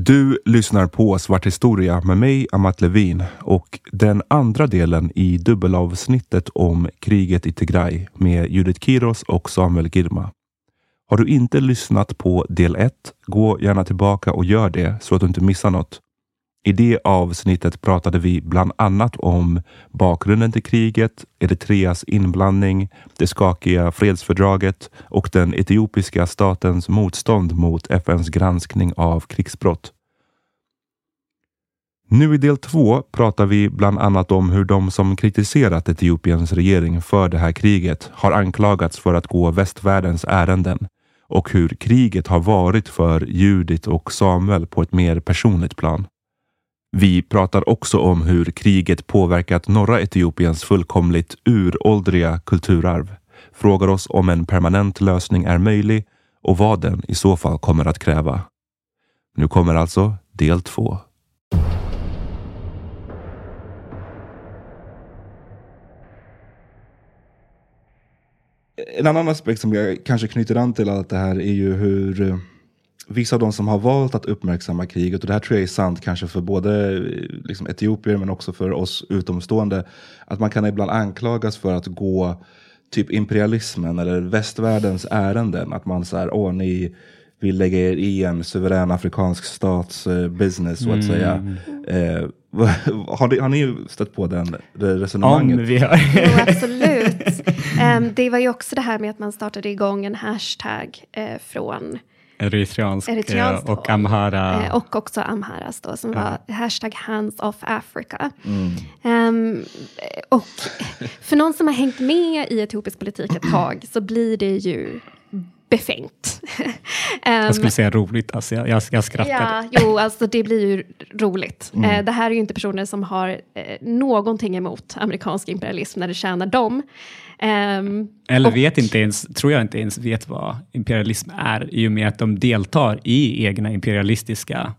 Du lyssnar på Svart historia med mig, Amat Levin och den andra delen i dubbelavsnittet om kriget i Tigray med Judith Kiros och Samuel Girma. Har du inte lyssnat på del 1, gå gärna tillbaka och gör det så att du inte missar något. I det avsnittet pratade vi bland annat om bakgrunden till kriget, Eritreas inblandning, det skakiga fredsfördraget och den etiopiska statens motstånd mot FNs granskning av krigsbrott. Nu i del två pratar vi bland annat om hur de som kritiserat Etiopiens regering för det här kriget har anklagats för att gå västvärldens ärenden och hur kriget har varit för Judith och Samuel på ett mer personligt plan. Vi pratar också om hur kriget påverkat norra Etiopiens fullkomligt uråldriga kulturarv, frågar oss om en permanent lösning är möjlig och vad den i så fall kommer att kräva. Nu kommer alltså del två. En annan aspekt som jag kanske knyter an till allt det här är ju hur eh, vissa av de som har valt att uppmärksamma kriget, och det här tror jag är sant kanske för både eh, liksom, etiopier men också för oss utomstående, att man kan ibland anklagas för att gå typ imperialismen eller västvärldens ärenden. Att man säger, åh ni vill lägga er i en suverän afrikansk stats uh, business så att säga. Eh, har, ni, har ni stött på den, det resonemanget? Om vi har. Jo, absolut. Em, det var ju också det här med att man startade igång en hashtag eh, från Eritreansk, Eritreanskt eh, och amhara. Eh, och också Amharas då, som var hashtag hands off Africa. Ehm, och för någon som har hängt med i etiopisk politik ett tag så blir det ju befängt. Ehm, jag skulle säga roligt, alltså jag, jag, jag skrattade. Ja, jo, alltså det blir ju roligt. Eh, det här är ju inte personer som har eh, någonting emot amerikansk imperialism när det tjänar dem. Ehm, Eller och- vet inte ens, tror jag inte ens vet vad imperialism är i och med att de deltar i egna imperialistiska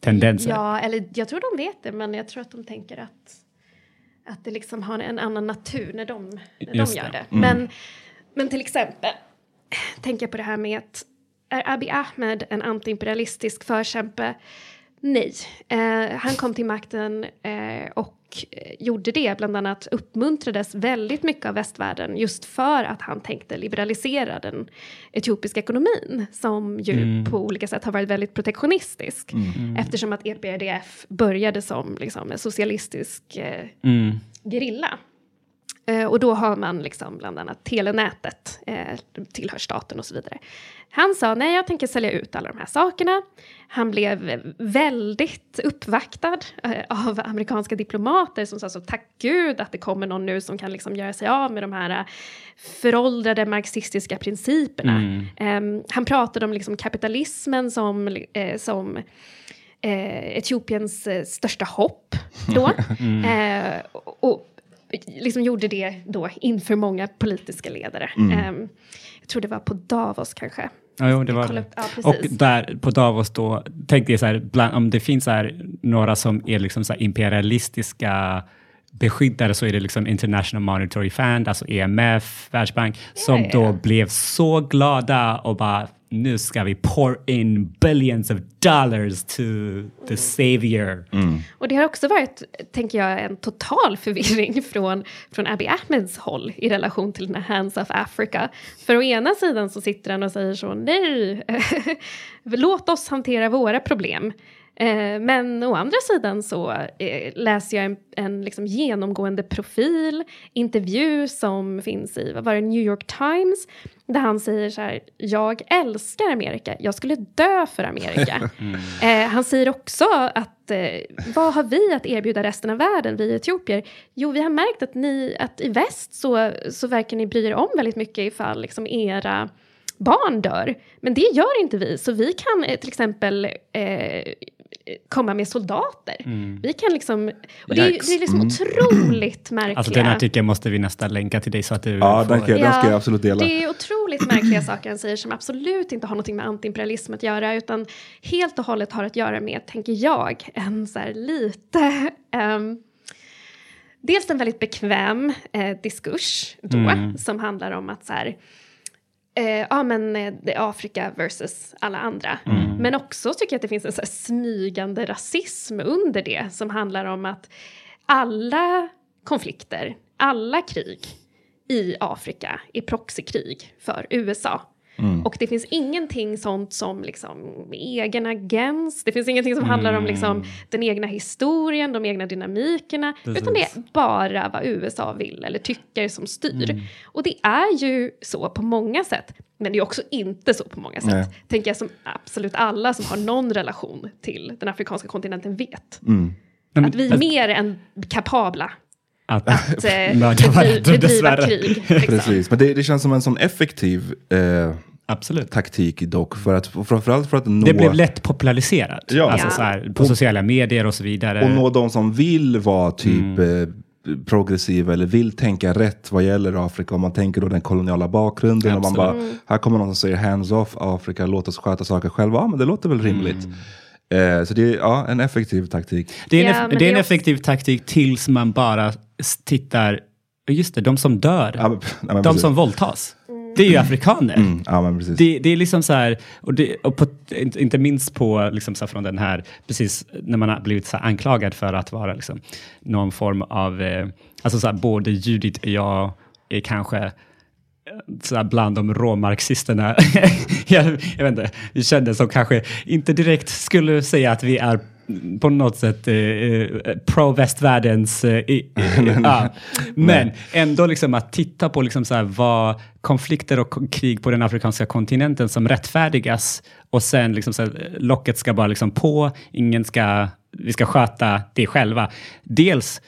tendenser. Ja, eller jag tror de vet det, men jag tror att de tänker att, att det liksom har en annan natur när de, när de gör det. det. Men, men till exempel, tänker jag på det här med att är Abiy Ahmed en antiimperialistisk förkämpe? Nej. Eh, han kom till makten eh, och eh, gjorde det, bland annat uppmuntrades väldigt mycket av västvärlden just för att han tänkte liberalisera den etiopiska ekonomin som ju på olika sätt har varit väldigt protektionistisk eftersom att EPRDF började som liksom, en socialistisk eh, Mm. gerilla. Eh, och då har man liksom bland annat telenätet, eh, tillhör staten och så vidare. Han sa nej, jag tänker sälja ut alla de här sakerna. Han blev väldigt uppvaktad eh, av amerikanska diplomater som sa så tack gud att det kommer någon nu som kan liksom göra sig av med de här eh, föråldrade marxistiska principerna. Eh, han pratade om liksom kapitalismen som, som eh, Etiopiens eh, största hopp då. Eh, och, liksom gjorde det då inför många politiska ledare. Ehm, jag tror det var på Davos kanske. Ja, jo, det var det. ja, och där på Davos då, tänkte jag så här, bland, om det finns här, några som är liksom så imperialistiska beskyddare så är det liksom International Monetary Fund, alltså EMF, Världsbank, som ja, då ja. blev så glada och bara nu ska vi pour in billions of dollars to the savior. Och det har också varit, tänker jag, en total förvirring från, från Abiy Ahmeds håll i relation till den här Hands of Africa. För å ena sidan så sitter han och säger så, nej, låt oss hantera våra problem. Eh, Men å andra sidan så eh, läser jag en, en liksom genomgående profil, intervju som finns i, vad var det, New York Times, där han säger så här, jag älskar Amerika, jag skulle dö för Amerika. Eh, han säger också att, eh, vad har vi att erbjuda resten av världen, vi etiopier? Jo, vi har märkt att, ni, att i väst så, så verkar ni bry er om väldigt mycket ifall liksom era barn dör. Men det gör inte vi, så vi kan eh, till exempel eh, komma med soldater. Vi kan liksom... Och det är, det är liksom otroligt märkliga... Alltså den artikeln måste vi nästan länka till dig så att du Ja, får... den, kan, den ska jag absolut dela. Det är otroligt märkliga saker han säger som absolut inte har någonting med antiimperialism att göra utan helt och hållet har att göra med, tänker jag, en så här lite... ehm, dels en väldigt bekväm eh, diskurs då Mm. som handlar om att så här eh, ja men eh, det är Afrika versus alla andra. Mm. Mm. Men också tycker jag att det finns en så här smygande rasism under det som handlar om att alla konflikter, alla krig i Afrika är proxykrig för USA. Och det finns ingenting sånt som liksom egen agens, det finns ingenting som handlar om liksom den egna historien, de egna dynamikerna, utan det är bara vad USA vill eller tycker som styr. Och det är ju så på många sätt, men det är också inte så på många sätt. Nej. Tänker jag som absolut alla som har någon relation till den afrikanska kontinenten vet. Men- Att vi är mer än kapabla att, att eh, bedriva krig. Liksom. Precis, men det, det känns som en sån effektiv eh, Absolut. taktik dock. För att, framförallt för att nå, Det blev lätt populariserat. Ja. Alltså Ja. så här, på sociala medier och så vidare. och nå de som vill vara typ Mm. eh, progressiva eller vill tänka rätt vad gäller Afrika. Om man tänker då den koloniala bakgrunden. Och man bara, här kommer någon som säger hands off Afrika, låt oss sköta saker själva. Ja, men det låter väl rimligt. Mm. Eh, så det är ja, en effektiv taktik. Det är en, Ja, det är en det är också- effektiv taktik tills man bara tittar, just det, de som dör, Ja, men, nej, men de precis. som våldtas, det är ju afrikaner. Mm, ja, men precis. Det, det är liksom så här, och, det, och på, inte minst på, liksom så från den här, precis när man har blivit så anklagad för att vara liksom någon form av, eh, alltså så här, både Judith och jag är kanske eh, så bland de råmarxisterna. jag, jag vet inte, vi kände som kanske inte direkt skulle säga att vi är på något sätt eh, eh, pro-västvärldens... Eh, i- ja. Men ändå liksom att titta på liksom så här vad konflikter och krig på den afrikanska kontinenten som rättfärdigas och sen liksom så här, locket ska bara liksom på, ingen ska, vi ska sköta det själva. Dels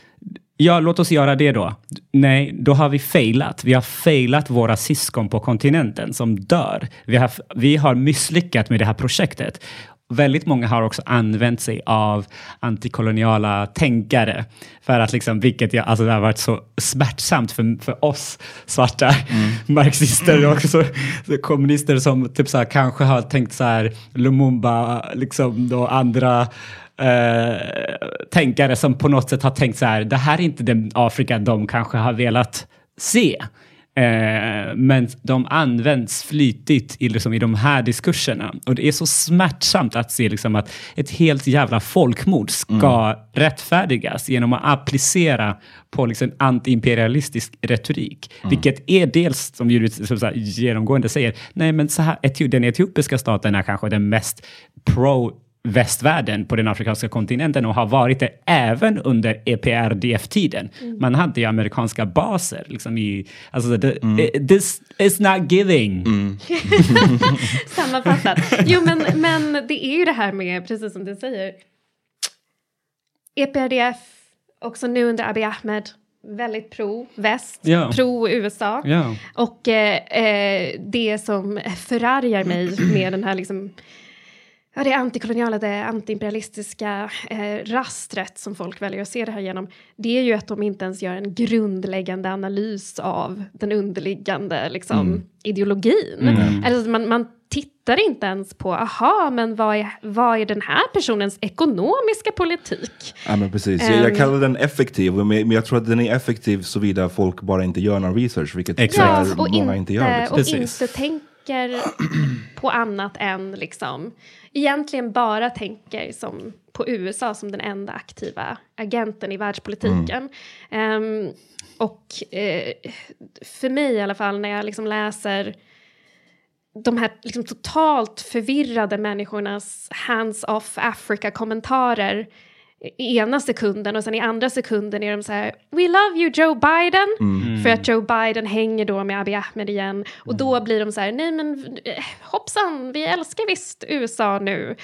Ja, låt oss göra det då. Nej, då har vi failat. Vi har failat våra syskon på kontinenten som dör. Vi har, vi har misslyckats med det här projektet. Väldigt många har också använt sig av antikoloniala tänkare för att liksom, vilket jag, alltså det har varit så smärtsamt för, för oss svarta marxister och också så, kommunister som typ så här, kanske har tänkt så här Lumumba liksom då andra eh, tänkare som på något sätt har tänkt så här, det här är inte den Afrika de kanske har velat se. Eh, men de används flitigt i, liksom, i de här diskurserna. Och det är så smärtsamt att se liksom, att ett helt jävla folkmord ska rättfärdigas genom att applicera på liksom, antiimperialistisk retorik. Vilket är dels, som Judith som så här, genomgående säger, nej men så här, den etiopiska staten är kanske den mest pro västvärlden på den afrikanska kontinenten och har varit det även under EPRDF-tiden. Man hade ju amerikanska baser. Liksom i, alltså, det, eh, this is not giving. Sammanfattat. Jo, men, men det är ju det här med, precis som du säger, EPRDF, också nu under Abiy Ahmed, väldigt pro-väst, Ja. pro-USA. Ja. Och eh, eh, det som förargar mig med den här liksom ja, det antikoloniala, det antiimperialistiska eh, rastret som folk väljer att se det här genom, det är ju att de inte ens gör en grundläggande analys av den underliggande liksom, Mm. ideologin. Mm. Alltså, man, man tittar inte ens på, aha, men vad är, vad är den här personens ekonomiska politik? Ja, men precis. Jag, jag Ehm. kallar den effektiv, men jag tror att den är effektiv såvida folk bara inte gör någon research, vilket Exakt. och många inte gör. Liksom. och Precis. inte tänker på annat än liksom, egentligen bara tänker som på USA som den enda aktiva agenten i världspolitiken. Ehm, och eh, för mig i alla fall, när jag liksom läser de här liksom totalt förvirrade människornas hands-off Africa-kommentarer i ena sekunden och sen i andra sekunden är de så här We love you Joe Biden. För att Joe Biden hänger då med Abiy Ahmed igen. Och då blir de så här nej men eh, hoppsan vi älskar visst USA nu.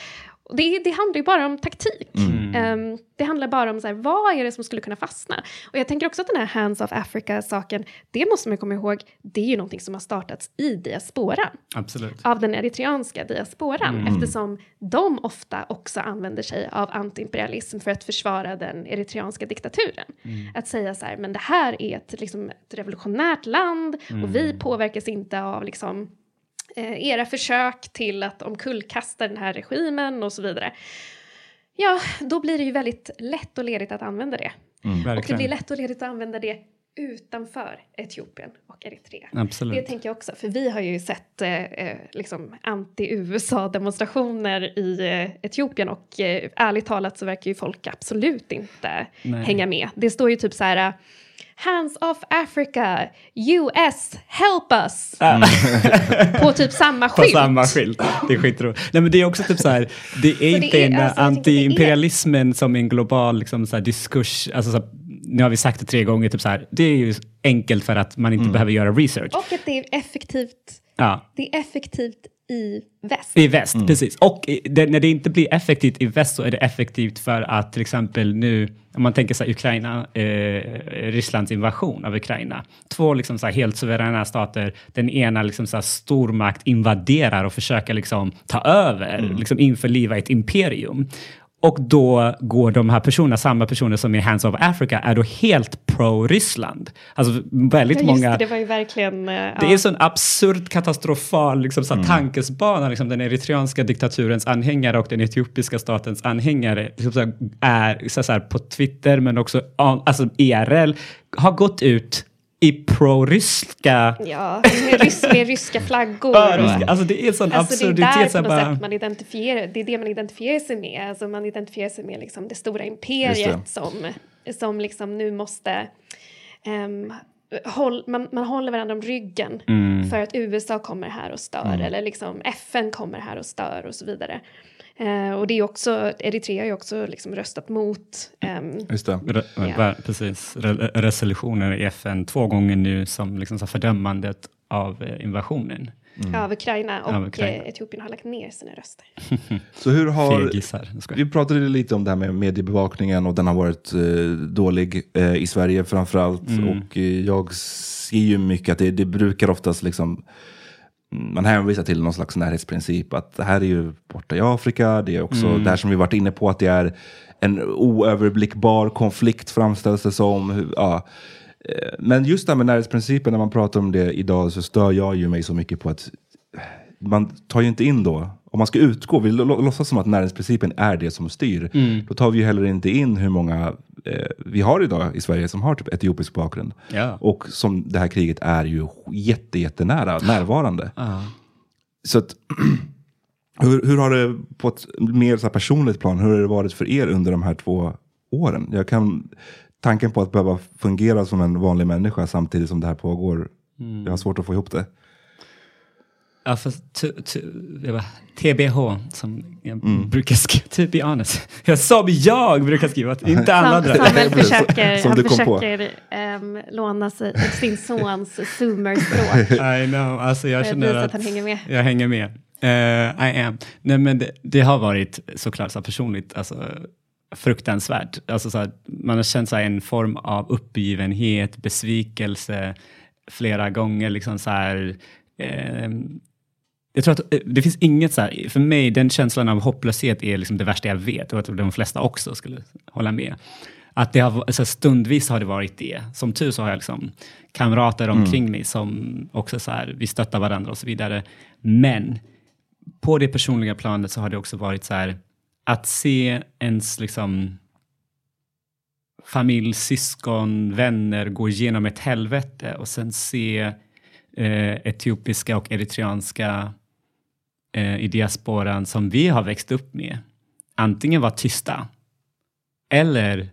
Och Det, det handlar ju bara om taktik. Ehm, det handlar bara om så här, vad är det som skulle kunna fastna. Och jag tänker också att den här Hands of Africa-saken, det måste man komma ihåg, det är ju någonting som har startats i diasporan Absolut. av den eritreanska diasporan eftersom de ofta också använder sig av antiimperialism för att försvara den eritreanska diktaturen. Att säga så här, men det här är ett, liksom, ett revolutionärt land och vi påverkas inte av liksom, era försök till att omkullkasta den här regimen och så vidare. Ja, då blir det ju väldigt lätt och ledigt att använda det. Och det blir lätt och ledigt att använda det utanför Etiopien och Eritrea. Absolut. Det tänker jag också, för vi har ju sett eh, eh, liksom anti-USA-demonstrationer i eh, Etiopien och eh, ärligt talat så verkar ju folk absolut inte Nej. hänga med. Det står ju typ så här Hands off Africa, US, help us! På typ samma På skylt. samma skylt. Det är skitroligt. Nej, men det är också typ så här, det är det inte är- en alltså, det är- anti-imperialismen som en global liksom, så här, diskurs, alltså, så här, nu har vi sagt det tre gånger, typ så här, det är ju enkelt för att man inte behöver göra research. Och att det är effektivt, Ja. det är effektivt i väst. I väst, precis. Och det, när det inte blir effektivt i väst så är det effektivt för att till exempel nu, om man tänker sig Ukraina, eh, Rysslands invasion av Ukraina. Två liksom så här helt suveräna stater, den ena liksom så här stormakt invaderar och försöker liksom ta över, liksom införliva ett imperium. Och då går de här personerna, samma personer som i Hands of Africa, är då helt pro-Ryssland. Alltså väldigt Ja, just många... det, det var ju verkligen... eh, Det är en sån absurd katastrofal liksom, så här, tankesbana. Liksom, den eritreanska diktaturens anhängare och den etiopiska statens anhängare liksom, så här, är så här, på Twitter men också alltså, IRL har gått ut i pro-ryska... Ja, med, rys med ryska flaggor. Ja, och- ryska- Alltså det är en sån Alltså det är absurditet. där på bara, sätt man identifierar, det är det man identifierar sig med. Alltså man identifierar sig med liksom det stora imperiet som, som liksom nu måste ehm, håll, man, man håller varandra om ryggen Mm. för att USA kommer här och stör eller liksom FN kommer här och stör och så vidare. Eh, och det är också, Eritrea har ju också liksom röstat mot ehm, Just det. Re, Ja. Precis, Re, resolutioner i FN två gånger nu som liksom så fördömandet av eh, invasionen. av Ukraina och Av Ukraina. eh, Etiopien har lagt ner sina röster. Så hur har... Fegisar. Vi pratade lite om det här med mediebevakningen och den har varit eh, dålig eh, i Sverige framförallt. Och eh, jag ser ju mycket att det, det brukar oftast liksom mm, man hänvisar till någon slags närhetsprincip. Att det här är ju borta i Afrika. Det är också det här som vi varit inne på att det är en oöverblickbar konflikt framställs det som. Ja. Eh, Men just det här med närhetsprincipen, när man pratar om det idag så stör jag ju mig så mycket på att man tar ju inte in då, om man ska utgå, vi lå- låtsas som att närhetsprincipen är det som styr. Då tar vi ju heller inte in hur många eh, vi har idag i Sverige som har typ etiopisk bakgrund. Ja. Och som det här kriget är ju jätte, jättenära, närvarande. Så att, hur, hur har det på ett mer så personligt plan, hur har det varit för er under de här två åren? Jag kan, tanken på att behöva fungera som en vanlig människa samtidigt som det här pågår, jag har svårt att få ihop det. Ja, bara, TBH som jag Mm. brukar skriva, to be honest. Jag som jag brukar skriva, inte alla andra. Sam, Samuel försöker, som han du kom på. försöker ehm, låna sig, sin sons zoomerspråk. I know, alltså jag För att känner att, att han hänger med. jag hänger med. Eh, I am. Nej, men det, det har varit såklart så personligt alltså, fruktansvärt. Alltså, så här, man har känt så här, en form av uppgivenhet, besvikelse flera gånger. Liksom så här, eh, jag tror att eh, det finns inget så här, för mig, den känslan av hopplöshet är liksom det värsta jag vet och jag tror de flesta också skulle hålla med. Att det har, så stundvis har det varit det. Som tur så har jag liksom kamrater omkring mm. mig som också så här, vi stöttar varandra och så vidare. Men på det personliga planet så har det också varit så här, att se ens liksom familj, syskon, vänner gå igenom ett helvete och sen se eh, etiopiska och eritreanska eh, i diasporan som vi har växt upp med antingen vara tysta eller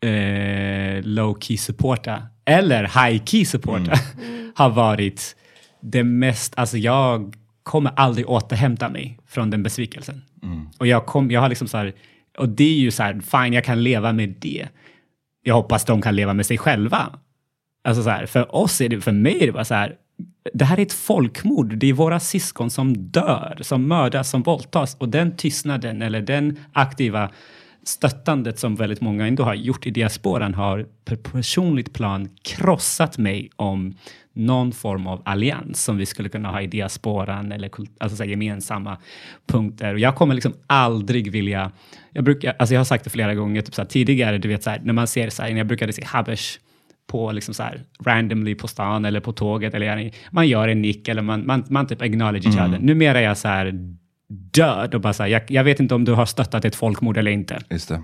eh, low key supporta eller high key supporta mm. har varit det mest, alltså jag kommer aldrig återhämta mig från den besvikelsen. Mm. Och jag, kom, jag har liksom så här, och det är ju så här, fine, jag kan leva med det. Jag hoppas de kan leva med sig själva. Alltså så här, för oss är det, för mig är det bara så här, det här är ett folkmord. Det är våra syskon som dör, som mördas, som våldtas. Och den tystnaden eller den aktiva stöttandet som väldigt många ändå har gjort i diasporan har på personligt plan krossat mig om någon form av allians som vi skulle kunna ha i diasporan eller alltså gemensamma punkter. Och jag kommer liksom aldrig vilja... Jag, brukar, alltså jag har sagt det flera gånger typ så här, tidigare, du vet så här, när man ser så här, när jag brukade se Habesh på liksom så här, randomly på stan eller på tåget. Eller man gör en nick eller man, man, man typ acknowledge each mm. other. Numera är jag så här död och bara så här, jag, jag, vet inte om du har stöttat ett folkmord eller inte.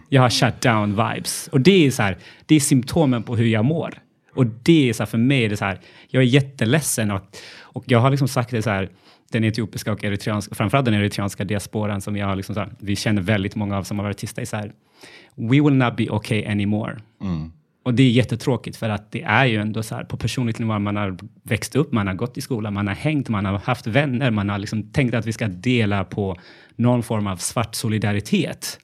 Jag har shut down vibes. Och det är så här, det är symptomen på hur jag mår. Och det är så här, för mig, det är så här, jag är jätteledsen och, och jag har liksom sagt det så här, den etiopiska och eritreanska, framförallt den eritreanska diasporan som jag har liksom så vi känner väldigt många av som har varit artister, är så här, we will not be okay anymore. Mm. Och det är jättetråkigt för att det är ju ändå så här på personligt nivå, man har växt upp, man har gått i skolan, man har hängt, man har haft vänner, man har liksom tänkt att vi ska dela på någon form av svart solidaritet.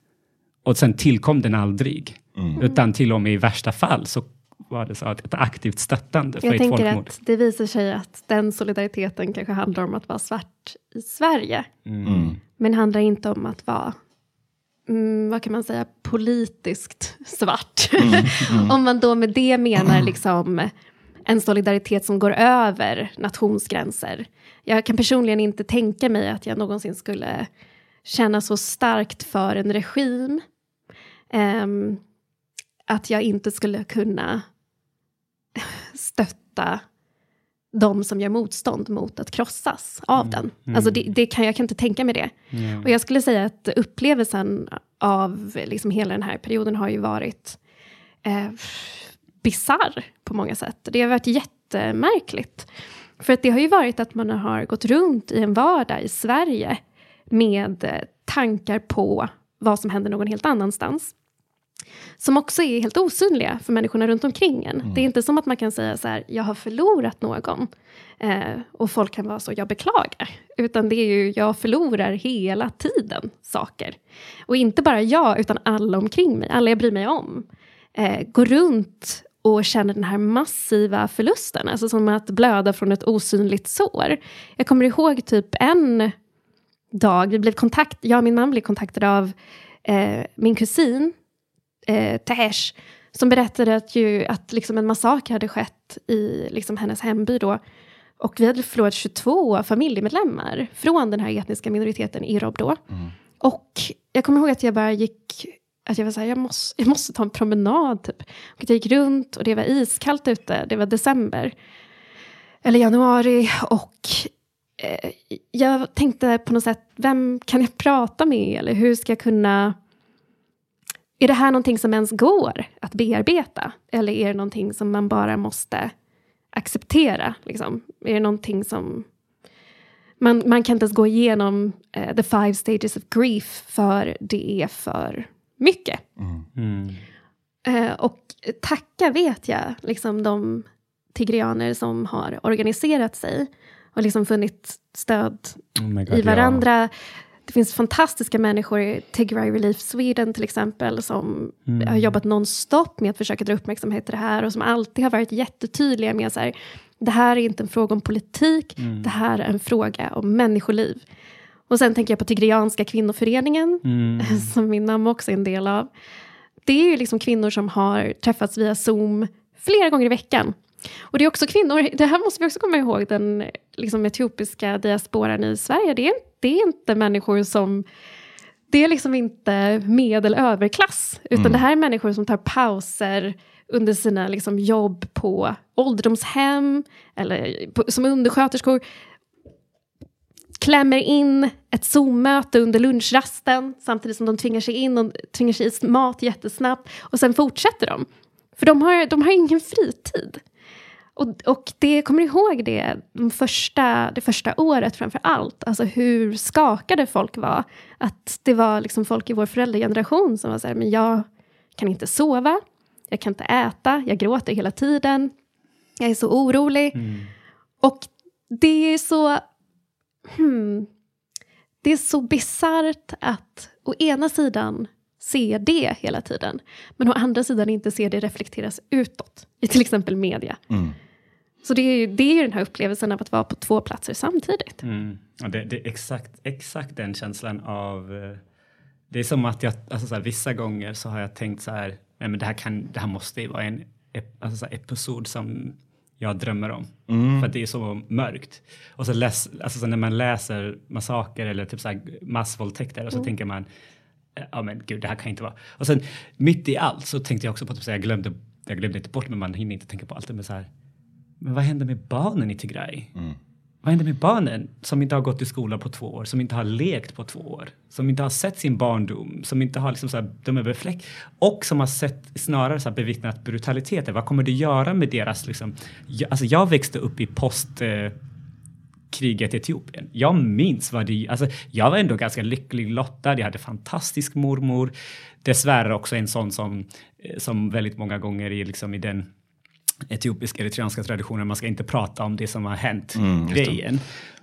Och sen tillkom den aldrig. Mm. Utan till och med i värsta fall så var det så att ett aktivt stöttande för Jag ett tänker folkmord. att det visar sig att den solidariteten kanske handlar om att vara svart i Sverige. Mm. Men handlar inte om att vara mm, vad kan man säga, politiskt svart. Mm, mm. Om man då med det menar liksom en solidaritet som går över nationsgränser. Jag kan personligen inte tänka mig att jag någonsin skulle känna så starkt för en regim um, att jag inte skulle kunna stötta de som gör motstånd mot att krossas av mm. den. Mm. Alltså det, det, kan, jag kan inte tänka mig det. Mm. Och jag skulle säga att upplevelsen av liksom hela den här perioden har ju varit eh, bizarr på många sätt. Det har varit jättemärkligt. För att det har ju varit att man har gått runt i en vardag i Sverige med tankar på vad som händer någon helt annanstans som också är helt osynliga för människorna runt omkring en. Mm. Det är inte som att man kan säga så här, jag har förlorat någon. Eh, och folk kan vara så, jag beklagar. Utan det är ju, jag förlorar hela tiden saker. Och inte bara jag, utan alla omkring mig, alla jag bryr mig om. Eh, går runt och känner den här massiva förlusten, alltså som att blöda från ett osynligt sår. Jag kommer ihåg typ en dag, vi blev kontakt, jag och min man blev kontaktade av eh, min kusin eh, Tehesh som berättade att, ju, att liksom en massaker hade skett i liksom hennes hemby då. Och vi hade förlorat 22 familjemedlemmar från den här etniska minoriteten Irob då. Mm. Och jag kommer ihåg att jag bara gick, att jag var så här, jag måste, jag måste ta en promenad typ. Och jag gick runt och det var iskallt ute, det var december. Eller januari och eh, jag tänkte på något sätt, vem kan jag prata med? Eller hur ska jag kunna är det här någonting som ens går att bearbeta? Eller är det någonting som man bara måste acceptera? Liksom? Är det någonting som... Man, man kan inte ens gå igenom uh, the five stages of grief för det är för mycket. Mm. Uh, och tacka vet jag liksom de tigrianer som har organiserat sig och liksom funnit stöd oh God, i varandra. Ja det finns fantastiska människor, Tigray Relief Sweden till exempel, som mm. har jobbat nonstop med att försöka dra uppmärksamhet till det här och som alltid har varit jättetydliga med så här, det här är inte en fråga om politik, mm. det här är en fråga om människoliv. Och sen tänker jag på Tigrianska kvinnoföreningen, mm. som min mamma också är en del av. Det är ju liksom kvinnor som har träffats via Zoom flera gånger i veckan Och det är också kvinnor, det här måste vi också komma ihåg, den liksom, etiopiska diasporan i Sverige, det är, det är inte människor som det är liksom inte medel-överklass, utan Mm. det här är människor som tar pauser under sina liksom, jobb på ålderdomshem eller på, som undersköterskor. Klämmer in ett Zoom-möte under lunchrasten samtidigt som de tvingar sig in och tvingar sig i mat jättesnabbt och sen fortsätter de. För de har, de har ingen fritid. Och, och det, kommer ihåg det, de första, det första året framför allt, alltså hur skakade folk var. Att det var liksom folk i vår föräldrageneration som var så här, men jag kan inte sova, jag kan inte äta, jag gråter hela tiden, jag är så orolig. Och det är så, hmm, det är så bisarrt att å ena sidan se det hela tiden, men å andra sidan inte se det reflekteras utåt, i till exempel media. Så det är, ju, det är ju den här upplevelsen av att vara på två platser samtidigt. Mm. Ja, det, det är exakt, exakt den känslan av... eh, Det är som att jag, alltså så här, vissa gånger så har jag tänkt så här, nej men det här, kan, det här måste ju vara en alltså så här, episod som jag drömmer om. För att det är så mörkt. Och så, läs, alltså så när man läser massaker eller typ så här massvåldtäkter och så tänker man, eh, ja men gud det här kan inte vara. Och sen mitt i allt så tänkte jag också på att typ, så här, jag glömde, jag glömde inte bort men man hinner inte tänka på allt med så här, men vad händer med barnen i Tigray? Vad händer med barnen som inte har gått i skola på två år, som inte har lekt på två år, som inte har sett sin barndom, som inte har liksom så här, de är befläck och som har sett snarare så här bevittnat brutaliteter. Vad kommer det göra med deras liksom? Jag, alltså jag växte upp i post eh, kriget i Etiopien. Jag minns vad det... Alltså, jag var ändå ganska lycklig lottad. Jag hade fantastisk mormor. Dessvärre också en sån som, eh, som väldigt många gånger i, liksom, i den etiopisk-eritreanska traditionen, man ska inte prata om det som har hänt, grejen.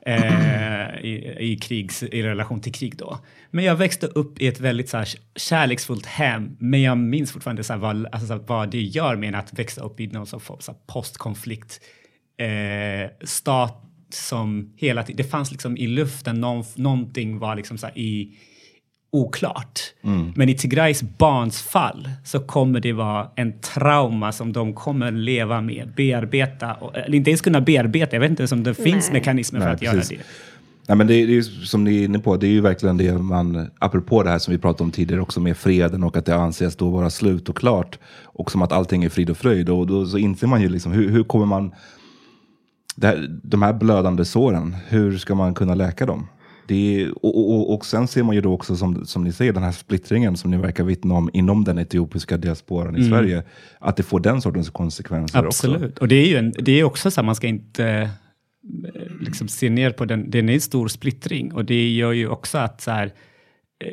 Eh, i, i, krigs, I relation till krig då. Men jag växte upp i ett väldigt så här, kärleksfullt hem, men jag minns fortfarande så här, vad, alltså, så här, vad det gör med att växa upp i någon sorts postkonflikt eh, stat som hela tiden, det fanns liksom i luften, någon, någonting var liksom så här i oklart. Men i Tigrays barns fall så kommer det vara en trauma som de kommer leva med, bearbeta, och, eller inte ens kunna bearbeta. Jag vet inte om det finns Nej. mekanismer för Nej, att göra precis. det. Nej, men det, är- det är som ni är inne på, det är ju verkligen det man, apropå det här som vi pratade om tidigare också med freden och att det anses då vara slut och klart. Och som att allting är frid och fröjd. Och då så inser man ju liksom, hur, hur kommer man, det här, de här blödande såren, hur ska man kunna läka dem? Det och, och, och, sen ser man ju då också, som, som ni säger, den här splittringen som ni verkar vittna om inom den etiopiska diasporan i Sverige. Att det får den sortens konsekvenser också. Absolut. Och det är ju en, det är också så att man ska inte eh, liksom se ner på den. Den är en stor splittring och det gör ju också att så här,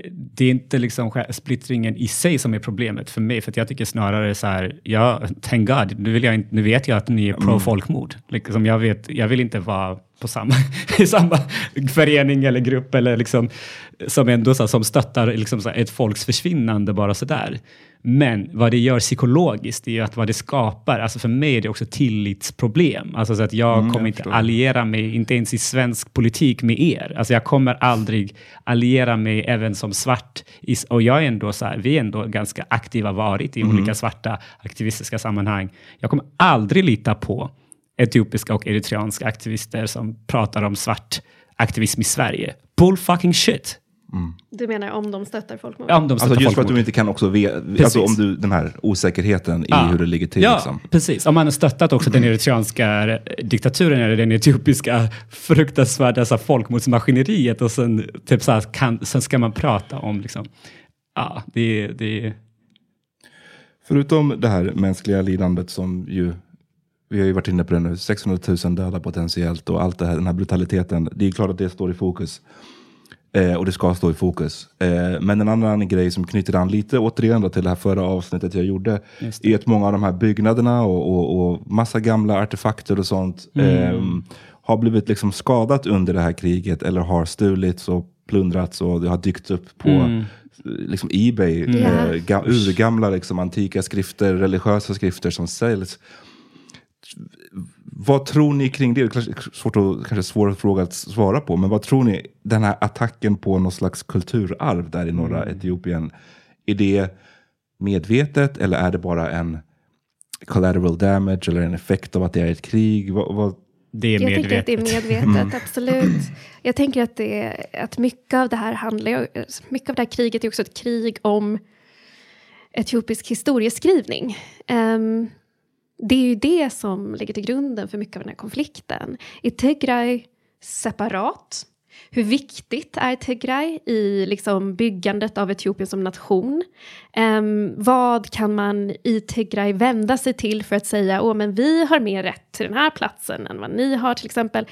det är inte liksom splittringen i sig som är problemet för mig, för jag tycker snarare så här, ja, thank God, nu, vill jag inte, nu vet jag att ni är pro-folkmord. Liksom jag, vet, jag vill inte vara på samma, i samma förening eller grupp eller liksom, som ändå så här, som stöttar liksom så här, ett folks försvinnande bara sådär. Men vad det gör psykologiskt är ju att vad det skapar, alltså för mig är det också tillitsproblem. Alltså så att jag kommer inte alliera mig, inte ens i svensk politik med er. Alltså jag kommer aldrig alliera mig även som svart. Och jag är ändå så här, vi är ändå ganska aktiva varit i olika svarta aktivistiska sammanhang. Jag kommer aldrig lita på etiopiska och eritreanska aktivister som pratar om svart aktivism i Sverige. Bull fucking shit! Du menar om de stöttar folkmord? Ja, om de Alltså stöttar just för att folkmord. du inte kan också ve- alltså om du, den här osäkerheten i Ja. hur det ligger till. Ja, Liksom. precis. Om man har stöttat också den eritreanska diktaturen eller den etiopiska fruktansvärda så här, folkmordsmaskineriet och sen, typ, så här, kan, sen ska man prata om liksom, ja, det, det Förutom det här mänskliga lidandet som ju, vi har ju varit inne på det nu, 600 000 döda potentiellt och allt det här, den här brutaliteten. Det är klart att det står i fokus. Eh, och det ska stå i fokus. Eh, men en annan grej som knyter an lite återigen då till det här förra avsnittet jag gjorde. Är att många av de här byggnaderna och, och, och massa gamla artefakter och sånt eh, har blivit liksom skadat under det här kriget eller har stulits och plundrats och det har dykt upp på eh, liksom Ebay. Eh, ga, urgamla liksom, antika skrifter, religiösa skrifter som säljs. Vad tror ni kring det? Det är kanske svårt att, kanske svår fråga att svara på, men vad tror ni? Den här attacken på någon slags kulturarv där i norra Etiopien. Är det medvetet eller är det bara en, collateral damage eller en effekt av att det är ett krig? Vad, vad... Det är Jag medvetet. tänker att det är medvetet, absolut. Jag tänker att, det, är- att mycket av det här handlar mycket av det här kriget är också ett krig om etiopisk historieskrivning. Ehm, det är ju det som ligger till grunden för mycket av den här konflikten. Är Tigray separat? Hur viktigt är Tigray i liksom byggandet av Etiopien som nation? Um, vad kan man i Tigray vända sig till för att säga åh men vi har mer rätt till den här platsen än vad ni har till exempel?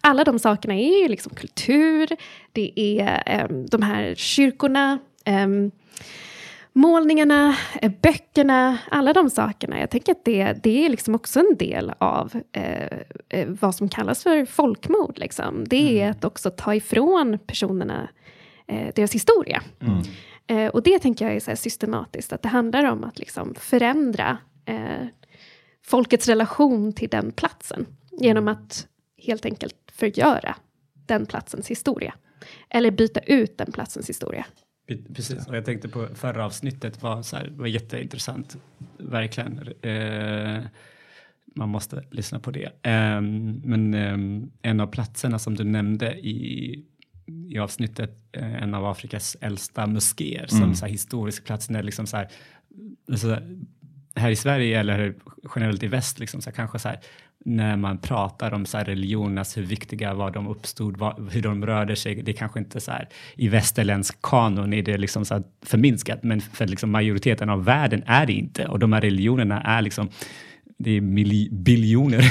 Alla de sakerna är ju liksom kultur, det är um, de här kyrkorna, um, målningarna, eh, böckerna, alla de sakerna. Jag tänker att det, det är liksom också en del av eh, eh, vad som kallas för folkmord. Liksom. Det är att också ta ifrån personerna eh, deras historia. Eh, och det tänker jag är så systematiskt, att det handlar om att liksom förändra eh, folkets relation till den platsen genom att helt enkelt förgöra den platsens historia. Eller byta ut den platsens historia. Precis, och jag tänkte på förra avsnittet var, så här, var jätteintressant, verkligen. Eh, man måste lyssna på det. Eh, men eh, en av platserna som du nämnde i, i avsnittet, eh, en av Afrikas äldsta moskéer, som så här, historisk plats, när liksom så här, alltså, här i Sverige eller generellt i väst, liksom, så här, kanske så här, när man pratar om så här, religionernas, alltså hur viktiga var de uppstod, vad, hur de rörde sig, det är kanske inte så här, i västerländsk kanon är det liksom så här förminskat, men för liksom majoriteten av världen är det inte, och de här religionerna är liksom det är mili- biljoner,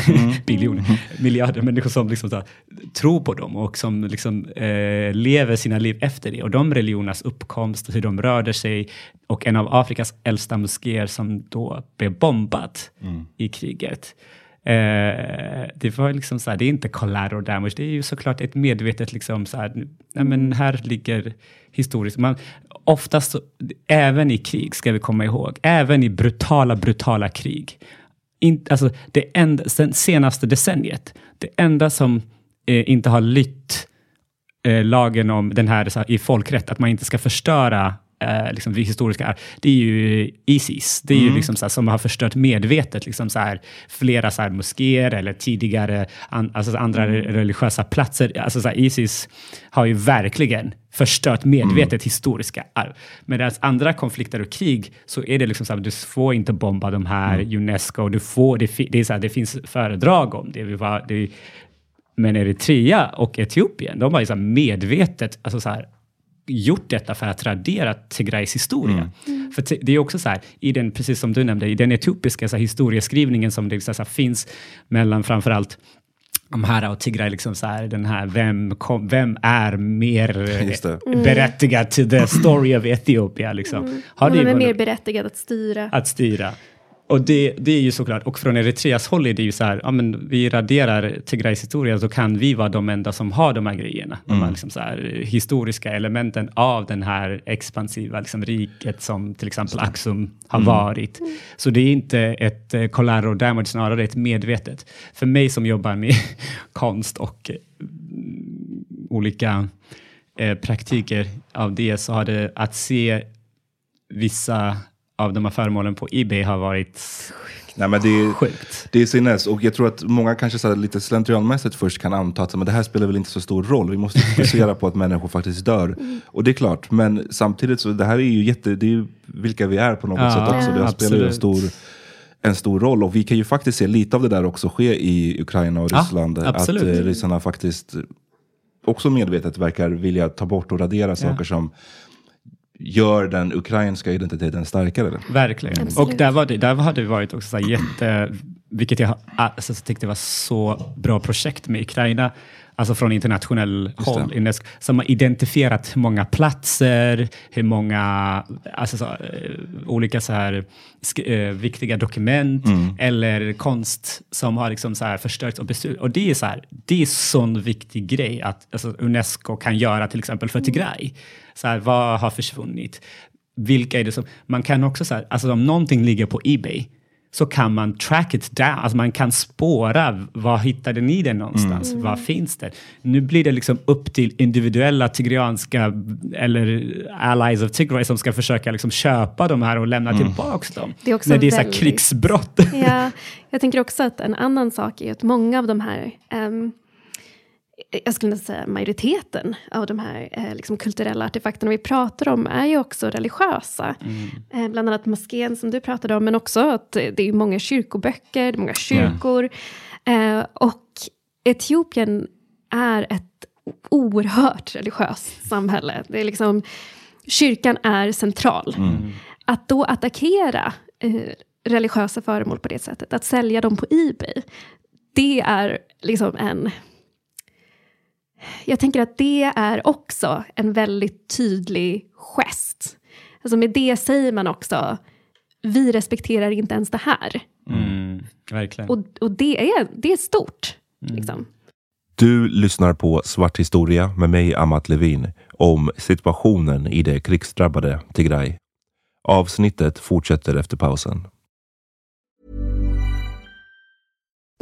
biljoner, miljarder människor som liksom här, tror på dem och som liksom, eh, lever sina liv efter det. Och de religionernas uppkomst, hur de rörde sig och en av Afrikas äldsta moskéer som då blev bombat i kriget. Eh, det var liksom så här, det är inte collateral damage, det är ju såklart ett medvetet liksom så här, nej men här ligger historiskt, man, oftast, även i krig ska vi komma ihåg, även i brutala, brutala krig, in, alltså det enda, sen senaste decenniet, det enda som eh, inte har lytt eh, lagen om den här, så här i folkrätt, att man inte ska förstöra eh, liksom, det historiska arv, det är ju Isis. Det är ju liksom så här, som har förstört medvetet liksom, så här, flera så här, moskéer eller tidigare an, alltså, andra religiösa platser. Alltså, så här, Isis har ju verkligen förstört medvetet historiska arv. Medan andra konflikter och krig så är det liksom så här, du får inte bomba de här Unesco, du får, det, det, är så här, det finns föredrag om det. Vi var, det men Eritrea och Etiopien, de har ju så medvetet alltså så här, gjort detta för att radera Tigrays historia. För ti- det är också så här, i den, precis som du nämnde, i den etiopiska så här, historieskrivningen som det så här, finns mellan framförallt Amhara och Tigray, liksom så här, den här, vem, kom, vem är mer det. berättigad till the story of Ethiopia? Liksom. Har det Vem är mer berättigad att styra? att styra. Och det, det är ju såklart, och från Eritreas håll är det ju så här, ja men vi raderar Tigrays historia, så kan vi vara de enda som har de här grejerna. De här, liksom så här historiska elementen av den här expansiva liksom, riket som till exempel Axum har varit. Så det är inte ett eh, collateral damage, snarare ett medvetet. För mig som jobbar med konst och eh, olika eh, praktiker av det, så har det att se vissa av de här föremålen på Ebay har varit Nej, men det är, sjukt. Det är sinnes och jag tror att många kanske så lite slentrianmässigt först kan anta att men det här spelar väl inte så stor roll. Vi måste fokusera på att människor faktiskt dör. Och det är klart, men samtidigt så det här är ju jätte, det är ju vilka vi är på något Ja, sätt också. Det ja, spelar ju en stor, en stor roll och vi kan ju faktiskt se lite av det där också ske i Ukraina och Ja, Ryssland. att absolut. eh, ryssarna faktiskt också medvetet verkar vilja ta bort och radera saker som gör den ukrainska identiteten starkare. Verkligen. Absolut. Och där, var det, där hade det varit också så här jätte, vilket jag alltså, tyckte var så bra projekt med Ukraina, alltså från internationell håll. Unesco, som har identifierat hur många platser, hur många alltså, så, eh, olika så här, sk- eh, viktiga dokument eller konst som har liksom så här förstörts och bestulits. Och det är så här, det är sån viktig grej att alltså, Unesco kan göra till exempel för Tigray. Så här, vad har försvunnit? Vilka är det som... Man kan också säga, alltså om någonting ligger på Ebay så kan man track it down, alltså man kan spåra var hittade ni den någonstans, Mm. var finns det? Nu blir det liksom upp till individuella tigreanska eller allies of Tigray som ska försöka liksom köpa de här och lämna tillbaks dem. Det är också När det är så här väldigt- krigsbrott. Ja, jag tänker också att en annan sak är att många av de här, ehm, jag skulle nästan säga majoriteten av de här eh, liksom kulturella artefakterna vi pratar om är ju också religiösa. Eh, bland annat moskén som du pratade om, men också att eh, det är många kyrkoböcker, det är många kyrkor. Eh, och Etiopien är ett oerhört religiöst samhälle. Det är liksom, kyrkan är central. Att då attackera eh, religiösa föremål på det sättet, att sälja dem på Ebay, det är liksom en... Jag tänker att det är också en väldigt tydlig gest. Alltså med det säger man också, vi respekterar inte ens det här. Mm, verkligen. Och, och det, är, det är stort. Liksom. Du lyssnar på Svart historia med mig, Amat Levin, om situationen i det krigsdrabbade Tigray. Avsnittet fortsätter efter pausen.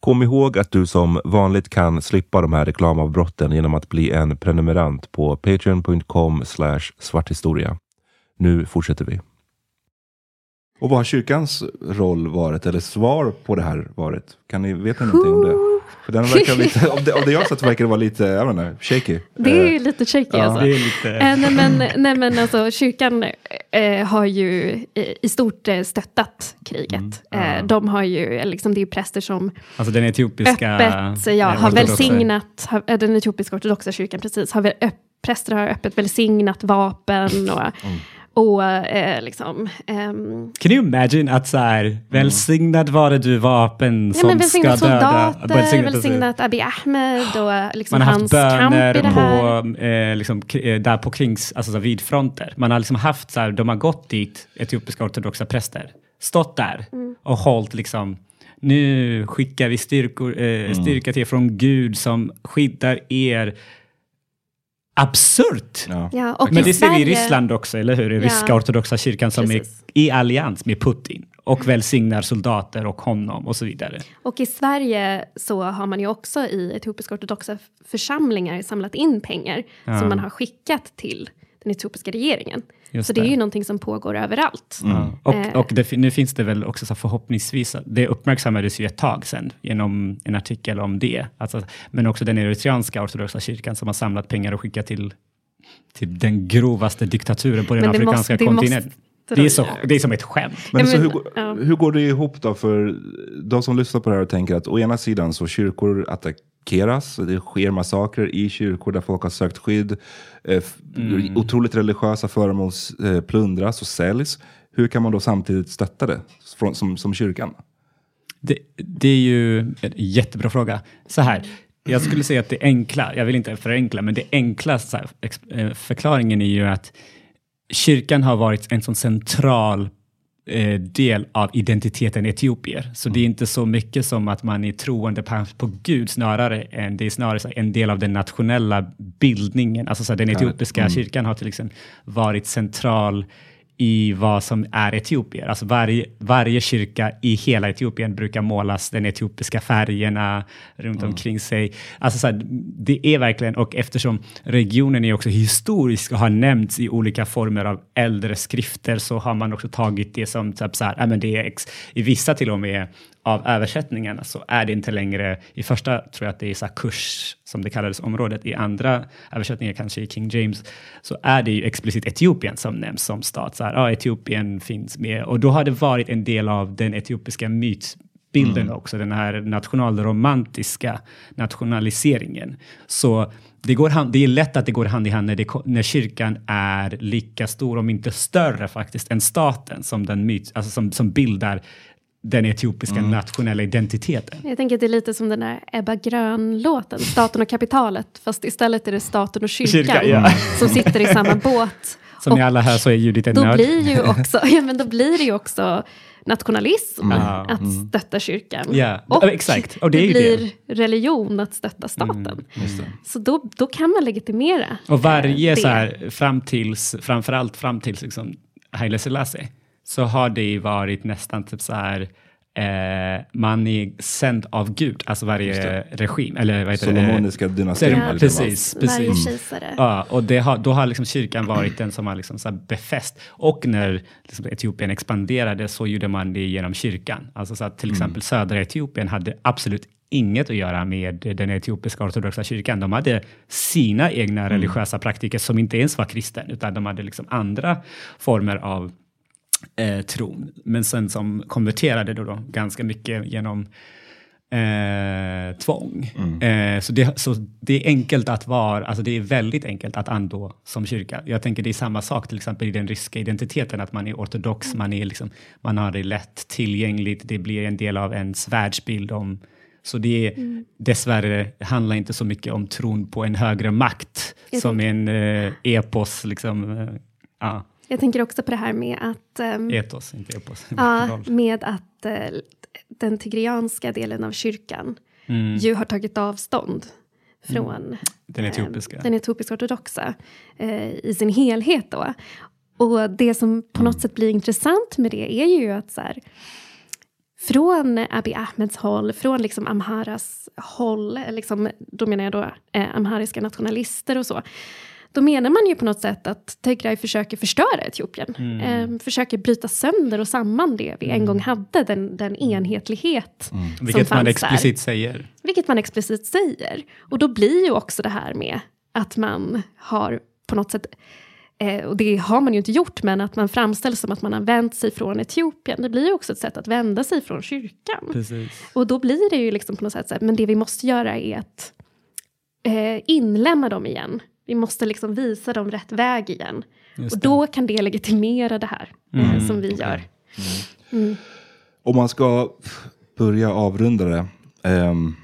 Kom ihåg att du som vanligt kan slippa de här reklamavbrotten genom att bli en prenumerant på patreon.com svarthistoria. Nu fortsätter vi. Och vad har kyrkans roll varit, eller svar på det här varit? Kan ni veta någonting om det? För den verkar lite, av, det, av det jag sett verkar det vara lite, jag vet inte, shaky. Det är ju Eh, lite shaky ja. alltså. Det är lite... Eh, nej, men, nej men alltså kyrkan eh, har ju i, stort stöttat kriget. Eh, de har ju, liksom, det är ju präster som Alltså den etiopiska... öppet ja, har välsignat, har, den etiopiska ortodoxa kyrkan precis, har väl, öpp, präster har öppet välsignat vapen och, och eh, liksom... ehm, Can you imagine att så här, välsignad vare du vapen Ja, som men ska döda. soldater, Välsignat- välsignat Abiy Ahmed och liksom Man har haft hans kamp böner i det här. på, eh, liksom, eh, där på krings, alltså så vid fronter. Man har liksom haft så här, de har gått dit, etiopiska ortodoxa präster, stått där Mm. och hållit liksom, nu skickar vi styrkor, eh, styrka till er från Gud som skyddar er. Absurt! Ja. Ja, och Men det ser vi i Ryssland också, eller hur? I ryska Ja. ortodoxa kyrkan som Precis. är i allians med Putin och välsignar soldater och honom och så vidare. Och i Sverige så har man ju också i etiopiska ortodoxa församlingar samlat in pengar som man har skickat till den etiopiska regeringen. Just så det är ju någonting som pågår överallt. Ja. Och, Eh. och det, nu finns det väl också så förhoppningsvis, det uppmärksammades ju ett tag sedan genom en artikel om det. Alltså, men också den eritreanska ortodoxa kyrkan som har samlat pengar och skickat till, till den grovaste diktaturen på den afrikanska kontinenten. Det är, så, det är som ett skämt. Men, Ja, men- hur, ja. hur går det ihop då för de som lyssnar på det här och tänker att å ena sidan så kyrkor attackeras, det sker massakrer i kyrkor där folk har sökt skydd, eh, Mm. otroligt religiösa föremål eh, plundras och säljs. Hur kan man då samtidigt stötta det från, som, som kyrkan? Det, det är ju en jättebra fråga. Så här, jag skulle säga att det enkla, jag vill inte förenkla, men det enkla så här, ex, eh, förklaringen är ju att kyrkan har varit en sån central del av identiteten etiopier. Så det är inte så mycket som att man är troende på, på Gud snarare än det är snarare en del av den nationella bildningen. Alltså så den etiopiska kyrkan har till exempel varit central i vad som är etiopier. Alltså varje, varje kyrka i hela Etiopien brukar målas den etiopiska färgerna runt omkring sig. Alltså så här, det är verkligen, och eftersom regionen är också historisk och har nämnts i olika former av äldre skrifter så har man också tagit det som typ så här, ja, men det är ex, i vissa till och med av översättningarna så är det inte längre, i första tror jag att det är så kurs som det kallades området, i andra översättningar, kanske i King James, så är det ju explicit Etiopien som nämns som stat. Så här, ja, Etiopien finns med och då har det varit en del av den etiopiska mytbilden också, den här nationalromantiska nationaliseringen. Så det, går hand, det är lätt att det går hand i hand när, det, när kyrkan är lika stor, om inte större faktiskt, än staten som, den myt, alltså som, som bildar den etiopiska nationella identiteten. Jag tänker att det är lite som den där Ebba Grön-låten, Staten och kapitalet, fast istället är det staten och kyrkan Kyrka, ja. som sitter i samma båt. Som ni alla hör så är Judith en då nörd. blir, ju också, ja, men då blir det ju också nationalism Ja. att stötta kyrkan. Ja, Och exakt. Och det ju blir det. religion att stötta staten. Mm, Så då, då kan man legitimera Och varje eh, det. så här, fram tills, framförallt fram tills liksom Haile Selassie, så har det ju varit nästan typ så här, eh, man är sänd av Gud, alltså varje regim, eller vad heter det? Solomoniska dynastin. Ja, eller vad? precis, Varje precis. kejsare. Ja, och det har, då har liksom kyrkan varit den som har liksom så här befäst. Och när liksom Etiopien expanderade så gjorde man det genom kyrkan. Alltså så att till exempel södra Etiopien hade absolut inget att göra med den etiopiska ortodoxa kyrkan. De hade sina egna religiösa praktiker som inte ens var kristen, utan de hade liksom andra former av eh, tron. Men sen som konverterade då, då ganska mycket genom eh, tvång. Eh, så, det, så det är enkelt att vara, alltså det är väldigt enkelt att andå som kyrka. Jag tänker det är samma sak till exempel i den ryska identiteten, att man är ortodox, man, är liksom, man har det lätt tillgängligt, det blir en del av ens världsbild om så det är, dessvärre handlar inte så mycket om tron på en högre makt Jag som en eh, epos, liksom, eh, ja, Jag tänker också på det här med att, ehm, etos, inte epos. ja, med att eh, den tigrianska delen av kyrkan ju har tagit avstånd från Den eh, etiopiska. den etiopiska ortodoxa eh, i sin helhet. Då. Och det som på något sätt blir intressant med det är ju att så här, från Abiy Ahmeds håll, från liksom Amharas håll, eh, liksom, då menar jag då eh, amhariska nationalister och så, då menar man ju på något sätt att Tigray försöker förstöra Etiopien. Eh, försöker bryta sönder och samman det vi en gång hade, den, den enhetlighet som Vilket man fanns där. explicit säger. Vilket man explicit säger. Och då blir ju också det här med att man har på något sätt, eh, och det har man ju inte gjort, men att man framställs som att man har vänt sig från Etiopien. Det blir ju också ett sätt att vända sig från kyrkan. Precis. Och då blir det ju liksom på något sätt så här, men det vi måste göra är att eh, inlämna dem igen. Vi måste liksom visa dem rätt väg igen. Just Och det. då kan det legitimera det här eh, som vi gör. Om man ska börja avrunda det, ehm,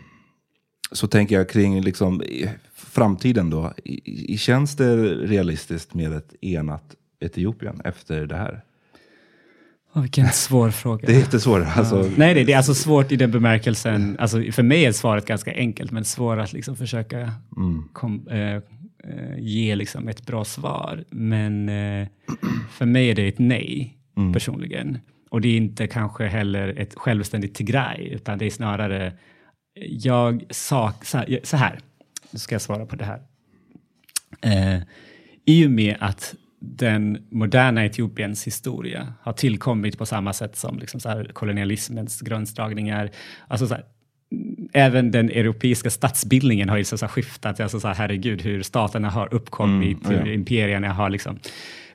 så tänker jag kring liksom, i framtiden då. I, i, känns det realistiskt med ett enat Etiopien efter det här? Åh, vilken svår fråga. Det är jättesvårt. Alltså, Nej, nej, det är alltså svårt i den bemärkelsen, alltså för mig är svaret ganska enkelt, men svårt att liksom försöka kom, eh, eh, ge liksom ett bra svar. Men eh, för mig är det ett nej personligen. Och det är inte kanske heller ett självständigt Tigray, utan det är snarare, jag sak, så här, så här, nu ska jag svara på det här. Eh, I och med att den moderna Etiopiens historia har tillkommit på samma sätt som liksom så här kolonialismens gränsdragningar. Alltså så här, mm, även den europeiska statsbildningen har ju så så skiftat. Alltså så här, herregud, hur staterna har uppkommit, Mm, ja. hur imperierna har liksom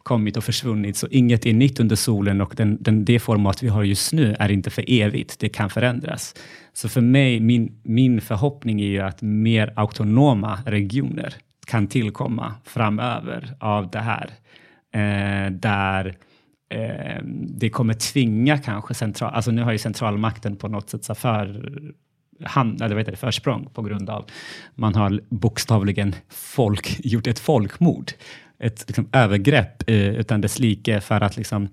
kommit och försvunnit. Så inget är nytt under solen och den, den, det format vi har just nu är inte för evigt. Det kan förändras. Så för mig, min, min förhoppning är ju att mer autonoma regioner kan tillkomma framöver av det här. Eh, där eh, det kommer tvinga kanske central, alltså nu har ju centralmakten på något sätt så för hand, eller vad heter det, försprång på grund av man har bokstavligen folk, gjort ett folkmord, ett liksom, övergrepp eh, utan dess like för att liksom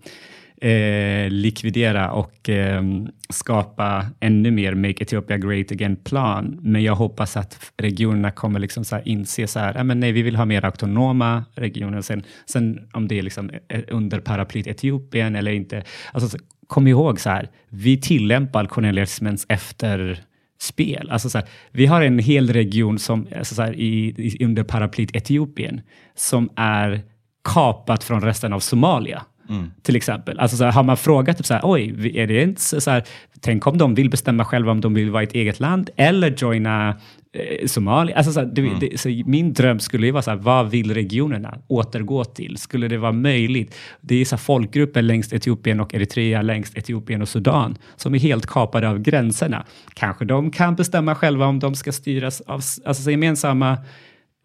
eh, likvidera och eh, skapa ännu mer Make Ethiopia Great Again-plan. Men jag hoppas att regionerna kommer liksom så här inse så här, ah, men nej, vi vill ha mer autonoma regioner. Sen, sen om det är liksom eh, under paraplyt Etiopien eller inte. Alltså, kom ihåg så här, vi tillämpar kolonialismens efter spel. Alltså så här, vi har en hel region som, alltså så här, i, i, under paraplyt Etiopien som är kapat från resten av Somalia. Mm. Till exempel. Alltså så här, har man frågat, typ så här, oj, är det inte så här, tänk om de vill bestämma själva om de vill vara ett eget land eller joina eh, Somalia. Alltså så, här, det, mm. det, så min dröm skulle ju vara så här, vad vill regionerna återgå till? Skulle det vara möjligt? Det är så folkgrupper längs Etiopien och Eritrea, längs Etiopien och Sudan, som är helt kapade av gränserna. Kanske de kan bestämma själva om de ska styras av alltså, gemensamma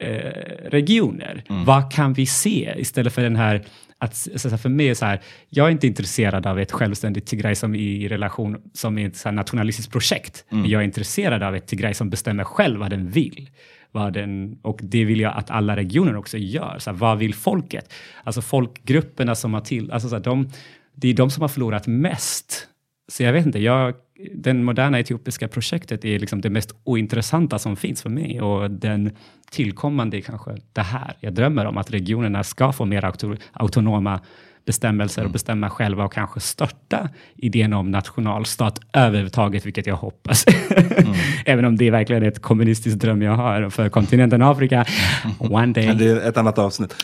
eh, regioner. Mm. Vad kan vi se istället för den här att, så för mig är så här, jag är inte intresserad av ett självständigt Tigray som i relation som är ett så nationalistiskt projekt. Mm. Jag är intresserad av ett Tigray som bestämmer själv vad den vill. Vad den, och det vill jag att alla regioner också gör. Så här, vad vill folket? Alltså folkgrupperna som har till, alltså så här, de, det är de som har förlorat mest. Så jag vet inte, jag, den moderna etiopiska projektet är liksom det mest ointressanta som finns för mig och den tillkommande är kanske det här. Jag drömmer om att regionerna ska få mer auto, autonoma bestämmelser och mm. bestämma själva och kanske störta idén om nationalstat överhuvudtaget, vilket jag hoppas. Mm. Även om det är verkligen ett kommunistiskt dröm jag har för kontinenten Afrika. One day. Det är ett annat avsnitt.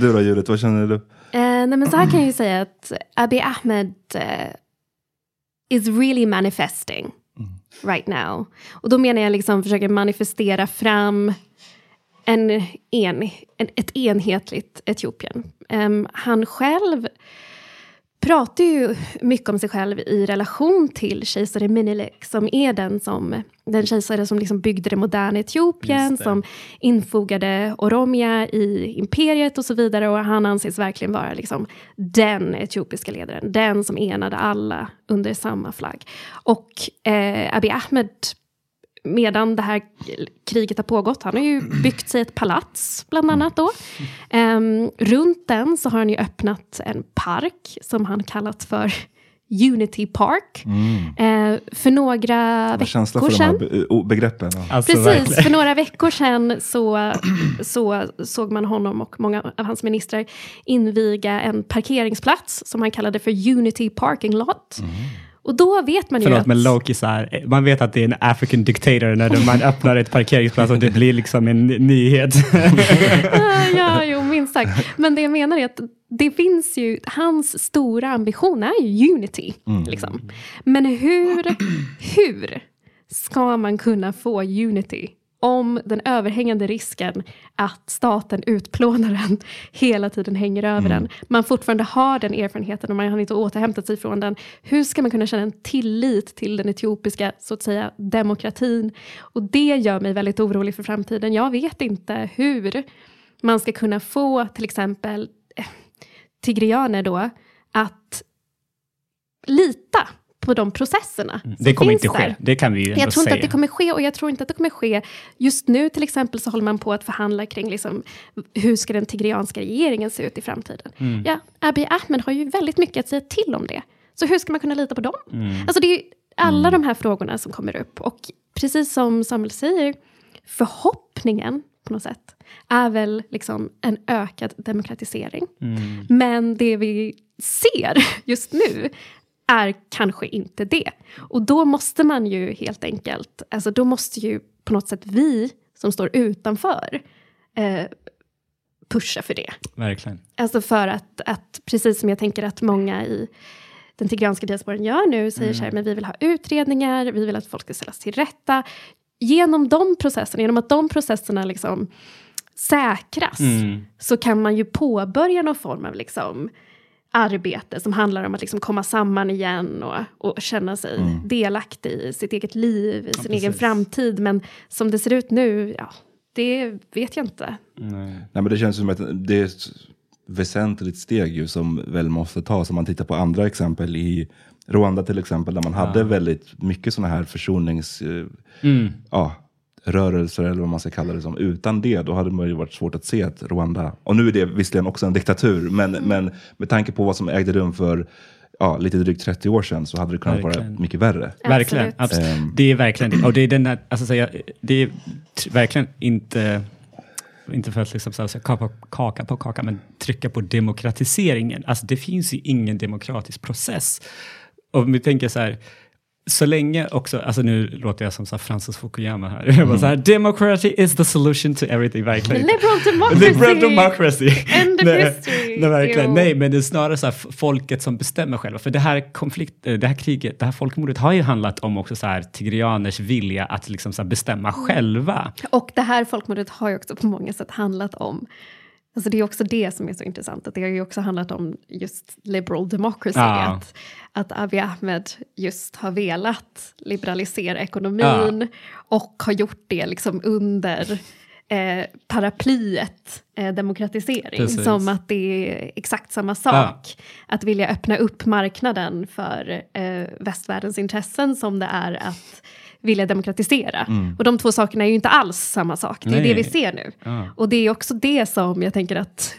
du då Judith, vad känner du? Uh, nej, men så här kan jag ju säga att Abiy Ahmed uh, is really manifesting mm. right now. Och då menar jag liksom försöker manifestera fram en, en, en ett enhetligt Etiopien. Um, han själv pratar ju mycket om sig själv i relation till kejsare Menelik som är den, som, den kejsare som liksom byggde det moderna Etiopien, som infogade Oromia i imperiet och så vidare. Och han anses verkligen vara liksom den etiopiska ledaren, den som enade alla under samma flagg. Och eh, Abiy Ahmed medan det här kriget har pågått. Han har ju byggt sig ett palats, bland annat. då. Um, runt den så har han ju öppnat en park som han kallat för Unity Park. Mm. Uh, för några veckor känsla för sedan. De här begreppen. Alltså, Precis, verkligen. för några veckor sedan så, så såg man honom och många av hans ministrar inviga en parkeringsplats som han kallade för Unity Parking Lot. Mm. Och då vet man ju Förlåt, att... men Loki så här, man vet att det är en African dictator när man öppnar ett parkeringsplats och det blir liksom en nyhet. ja, jo, minst sagt. Men det jag menar är att det finns ju, hans stora ambition är ju unity. Mm. Liksom. Men hur, hur ska man kunna få unity om den överhängande risken att staten utplånar den hela tiden hänger över mm. den. Man fortfarande har den erfarenheten och man har inte återhämtat sig från den. Hur ska man kunna känna en tillit till den etiopiska så att säga, demokratin? Och det gör mig väldigt orolig för framtiden. Jag vet inte hur man ska kunna få till exempel eh, tigrianer då att lita på de processerna. Mm. Det kommer inte ske, det kan vi ju Jag tror inte att det kommer ske och jag tror inte att det kommer ske. Just nu till exempel så håller man på att förhandla kring liksom, hur ska den tigrianska regeringen se ut i framtiden. Mm. Ja, Abiy Ahmed har ju väldigt mycket att säga till om det. Så hur ska man kunna lita på dem? Mm. Alltså det är alla mm. de här frågorna som kommer upp och precis som Samuel säger, förhoppningen på något sätt är väl liksom en ökad demokratisering. Mm. Men det vi ser just nu är kanske inte det. Och då måste man ju helt enkelt, alltså då måste ju på något sätt vi som står utanför eh, pusha för det. Verkligen. Alltså för att, att, precis som jag tänker att många i den tigranska diasporan gör nu, säger mm. så här, men vi vill ha utredningar, vi vill att folk ska ställas till rätta. Genom de processerna, genom att de processerna liksom säkras, mm. så kan man ju påbörja någon form av liksom, arbete som handlar om att liksom komma samman igen och, och känna sig mm. delaktig i sitt eget liv, i sin ja, egen framtid. Men som det ser ut nu, ja, det vet jag inte. Nej. Nej, men det känns som att det är ett väsentligt steg ju som väl måste tas. Om man tittar på andra exempel i Rwanda till exempel, där man ja. hade väldigt mycket sådana här försonings... Eh, mm. Ja, rörelser eller vad man ska kalla det som. Utan det, då hade det ju varit svårt att se att Rwanda, och nu är det visserligen också en diktatur, men, Mm. men med tanke på vad som ägde rum för ja, lite drygt 30 år sedan så hade det kunnat vara Verkligen. mycket värre. Verkligen. Absolut. Ehm. Det är verkligen det. Och det är den här, alltså, så jag, det är verkligen inte, inte för att liksom, så här, kapa kaka på kaka, men trycka på demokratiseringen. Alltså det finns ju ingen demokratisk process. Och om vi tänker så här, så länge också, alltså nu låter jag som så här Francis Fukuyama här, jag bara så här, democracy is the solution to everything, verkligen. Liberal democracy! Liberal democracy. End of nej, history. nej, verkligen. Jo. Nej, men det är snarare så här folket som bestämmer själva. För det här konflikt, eh, det här kriget, det här folkmordet har ju handlat om också så här tigrianers vilja att liksom så bestämma själva. Och det här folkmordet har ju också på många sätt handlat om Alltså det är också det som är så intressant, att det har ju också handlat om just liberal democracy. Ja. Att, att Abiy Ahmed just har velat liberalisera ekonomin och har gjort det liksom under eh, paraplyet eh, demokratisering. Precis. Som att det är exakt samma sak. Att vilja öppna upp marknaden för eh, västvärldens intressen som det är att vilja demokratisera. Och de två sakerna är ju inte alls samma sak. Det är Nej. det vi ser nu. Ja. Och det är också det som jag tänker att,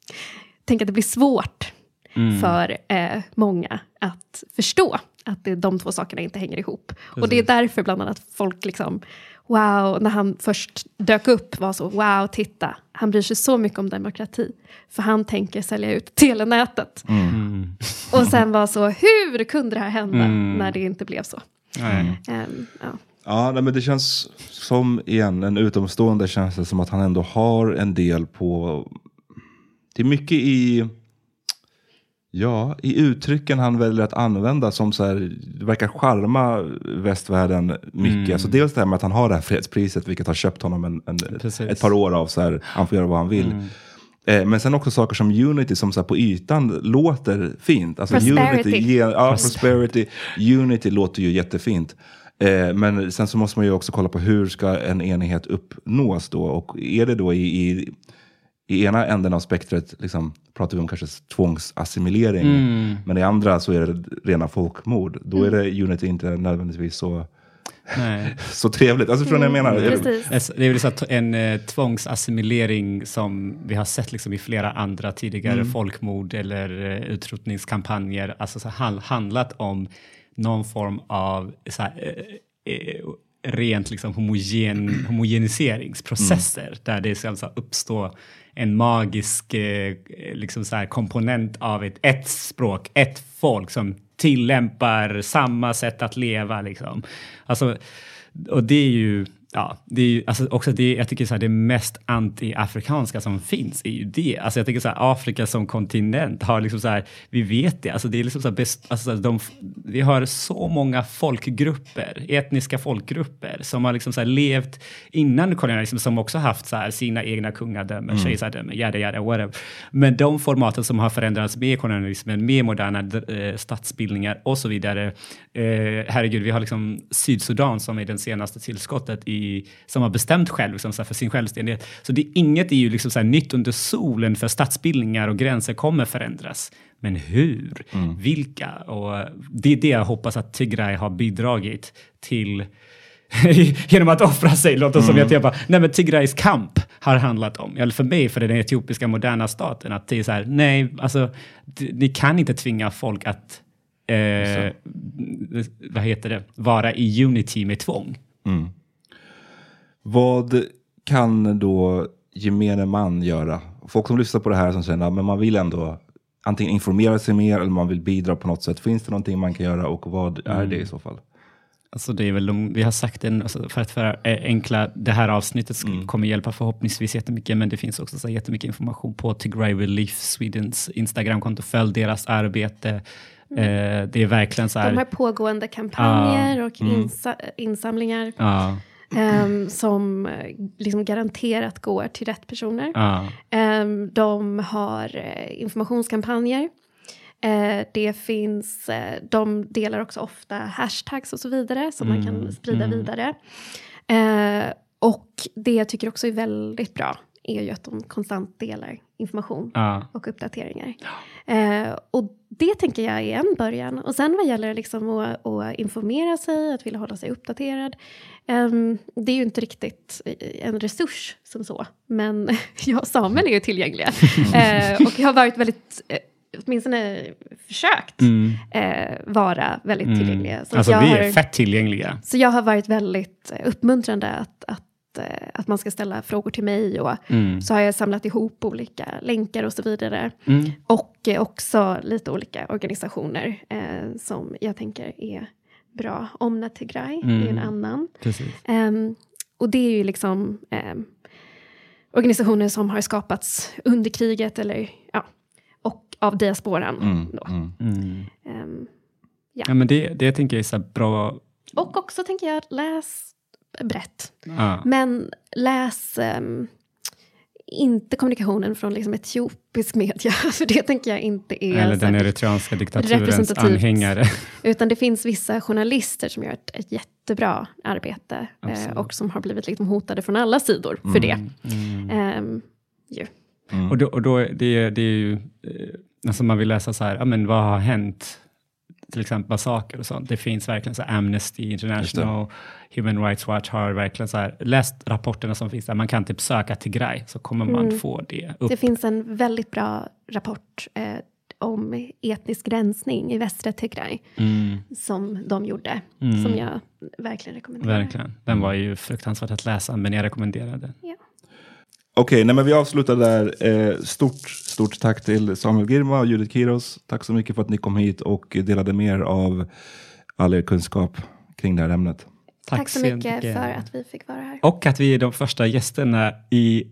tänker att det blir svårt Mm. för eh, många att förstå att det, de två sakerna inte hänger ihop. Och det är därför bland annat folk liksom, wow, när han först dök upp var så, wow, titta, han bryr sig så mycket om demokrati. För han tänker sälja ut telenätet. Mm. Och sen var så, hur kunde det här hända Mm. när det inte blev så? Nej. Ehm, ja. Ja, nej, men det känns som, igen, en utomstående känns det som att han ändå har en del på... Det är mycket i... Ja, i uttrycken han väljer att använda som så här, det verkar charma västvärlden mycket. Mm. Alltså dels det här med att han har det här fredspriset, vilket har köpt honom en, en. Mm. ett par år av så här, han får göra vad han vill. Eh, Men sen också saker som Unity som så här, på ytan låter fint. Alltså Prosperity. Unity, ja, prosperity, Unity låter ju jättefint. Eh, men sen så måste man ju också kolla på hur ska en enighet uppnås då? Och är det då i, i, i ena änden av spektret liksom, pratar vi om kanske tvångsassimilering. Mm. Men i andra så är det rena folkmord. Då är det Unity inte nödvändigtvis så, Nej. så trevligt. Alltså förstår ni vad jag menar? Precis. Alltså, Det är väl så att en eh, tvångsassimilering som vi har sett liksom i flera andra tidigare folkmord eller eh, utrotningskampanjer, alltså så han, handlat om någon form av så här, eh, eh, rent liksom homogen, homogeniseringsprocesser där det ska alltså uppstå en magisk eh, liksom så här komponent av ett, ett språk, ett folk som tillämpar samma sätt att leva. Liksom. Alltså, och det är ju, ja, det är ju alltså också det, jag tycker så här, det mest anti-afrikanska som finns är ju det. Alltså jag tycker så här, Afrika som kontinent har liksom så här, vi vet det, alltså det är liksom så här best, alltså de, vi har så många folkgrupper, etniska folkgrupper som har liksom så levt innan kolonialismen, som också haft så sina egna kungadömen, mm. kejsardömen, yada yada, whatever. Men de formaten som har förändrats med kolonialismen, med moderna eh, statsbildningar och så vidare. Eh, herregud, vi har liksom Sydsudan som är den senaste tillskottet i, som har bestämt själv liksom, så här, för sin självständighet. Så det, inget är ju liksom så här, nytt under solen för statsbildningar och gränser kommer förändras. Men hur? Vilka? Och det är det jag hoppas att Tigray har bidragit till genom att offra sig, låter som jag bara, nej men Tigrays kamp har handlat om, eller för mig, för den etiopiska moderna staten, att det är så här, nej, alltså, ni kan inte tvinga folk att, eh, vad heter det, vara i unity med tvång. Vad kan då gemene man göra? Folk som lyssnar på det här som känner att man vill ändå antingen informera sig mer eller man vill bidra på något sätt. Finns det någonting man kan göra och vad är det i så fall? Alltså det är väl de, vi har sagt en, alltså för att för enkla, det här avsnittet sk- kommer hjälpa förhoppningsvis jättemycket, men det finns också så jättemycket information på Tigray Relief Swedens Instagramkonto. Följ deras arbete. Eh, det är verkligen så här. De har pågående kampanjer och insa insamlingar ja, ehm, som eh, liksom garanterat går till rätt personer. ja, Ehm, de har eh, informationskampanjer. Eh, det finns, de delar också ofta hashtags och så vidare som man kan sprida vidare. Eh, och det jag tycker också är väldigt bra är ju att de konstant delar information Ja. och uppdateringar. Eh, och det tänker jag är en början. Och sen vad gäller liksom att, att informera sig, att vilja hålla sig uppdaterad. ehm, det är ju inte riktigt eh, en resurs som så. Men jag och Samuel är ju tillgängliga. eh, och jag har varit väldigt, eh, åtminstone försökt eh, vara väldigt tillgängliga. Så Alltså vi har, är fett tillgängliga. så jag har varit väldigt eh, uppmuntrande att, att, eh, att man ska ställa frågor till mig. Och så har jag samlat ihop olika länkar och så vidare. Och eh, också lite olika organisationer eh, som jag tänker är bra. Omna Tigray är en annan. Precis. Ehm, och det är ju liksom ehm, organisationer som har skapats under kriget eller ja, och av diasporan. då. Ehm, Ja, men det, det tänker jag är så bra. och också tänker jag, läs brett. Ja. Men läs ehm, inte kommunikationen från liksom etiopisk media, för det tänker jag inte är... Eller den eritreanska diktaturens anhängare. Utan det finns vissa journalister som gör ett, ett jättebra arbete eh, och som har blivit liksom hotade från alla sidor för det. Ehm, ju. Och då, och då det, det är ju, eh, alltså man vill läsa så här, ja, men vad har hänt? Till exempel massaker och sånt. Det finns verkligen så Amnesty International, Human Rights Watch har verkligen så här, läst rapporterna som finns där. Man kan typ söka Tigray så kommer man få det upp. Det finns en väldigt bra rapport eh, om etnisk rensning i västra Tigray som de gjorde, som jag verkligen rekommenderar. Verkligen. Den var ju fruktansvärt att läsa, men jag rekommenderar den. Ja. Okej, nej, men vi avslutar där. Eh, stort, stort tack till Samuel Girma och Judith Kiros. Tack så mycket för att ni kom hit och delade med er av all er kunskap kring det här ämnet. Tack, så mycket för att vi fick vara här. Och att vi är de första gästerna i,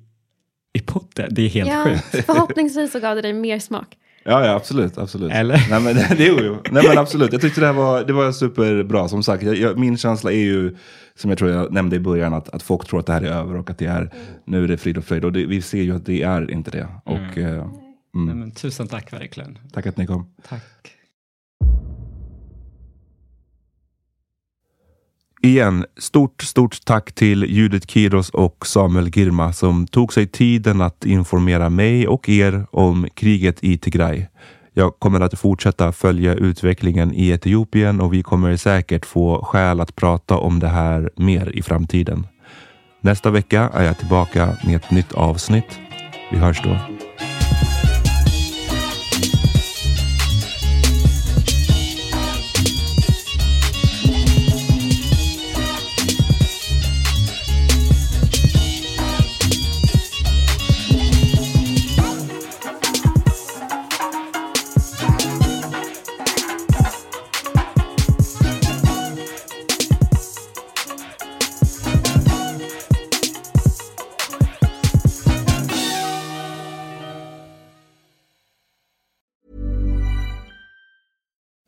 i podden. Det är helt Ja, sjukt. förhoppningsvis så gav det dig mer smak. Ja, ja absolut. absolut. Eller? Nej, men, det, jo, jo. Nej, men absolut. Jag tyckte det här var, det var superbra. Som sagt, jag, jag, min känsla är ju, som jag tror jag nämnde i början, att, att folk tror att det här är över och att det är, nu är det frid och fröjd. Och det, vi ser ju att det är inte det. Och eh, Nej, men, tusen tack verkligen. tack att ni kom. Tack. Igen, stort, stort tack till Judith Kiros och Samuel Girma som tog sig tiden att informera mig och er om kriget i Tigray. Jag kommer att fortsätta följa utvecklingen i Etiopien och vi kommer säkert få skäl att prata om det här mer i framtiden. Nästa vecka är jag tillbaka med ett nytt avsnitt. Vi hörs då.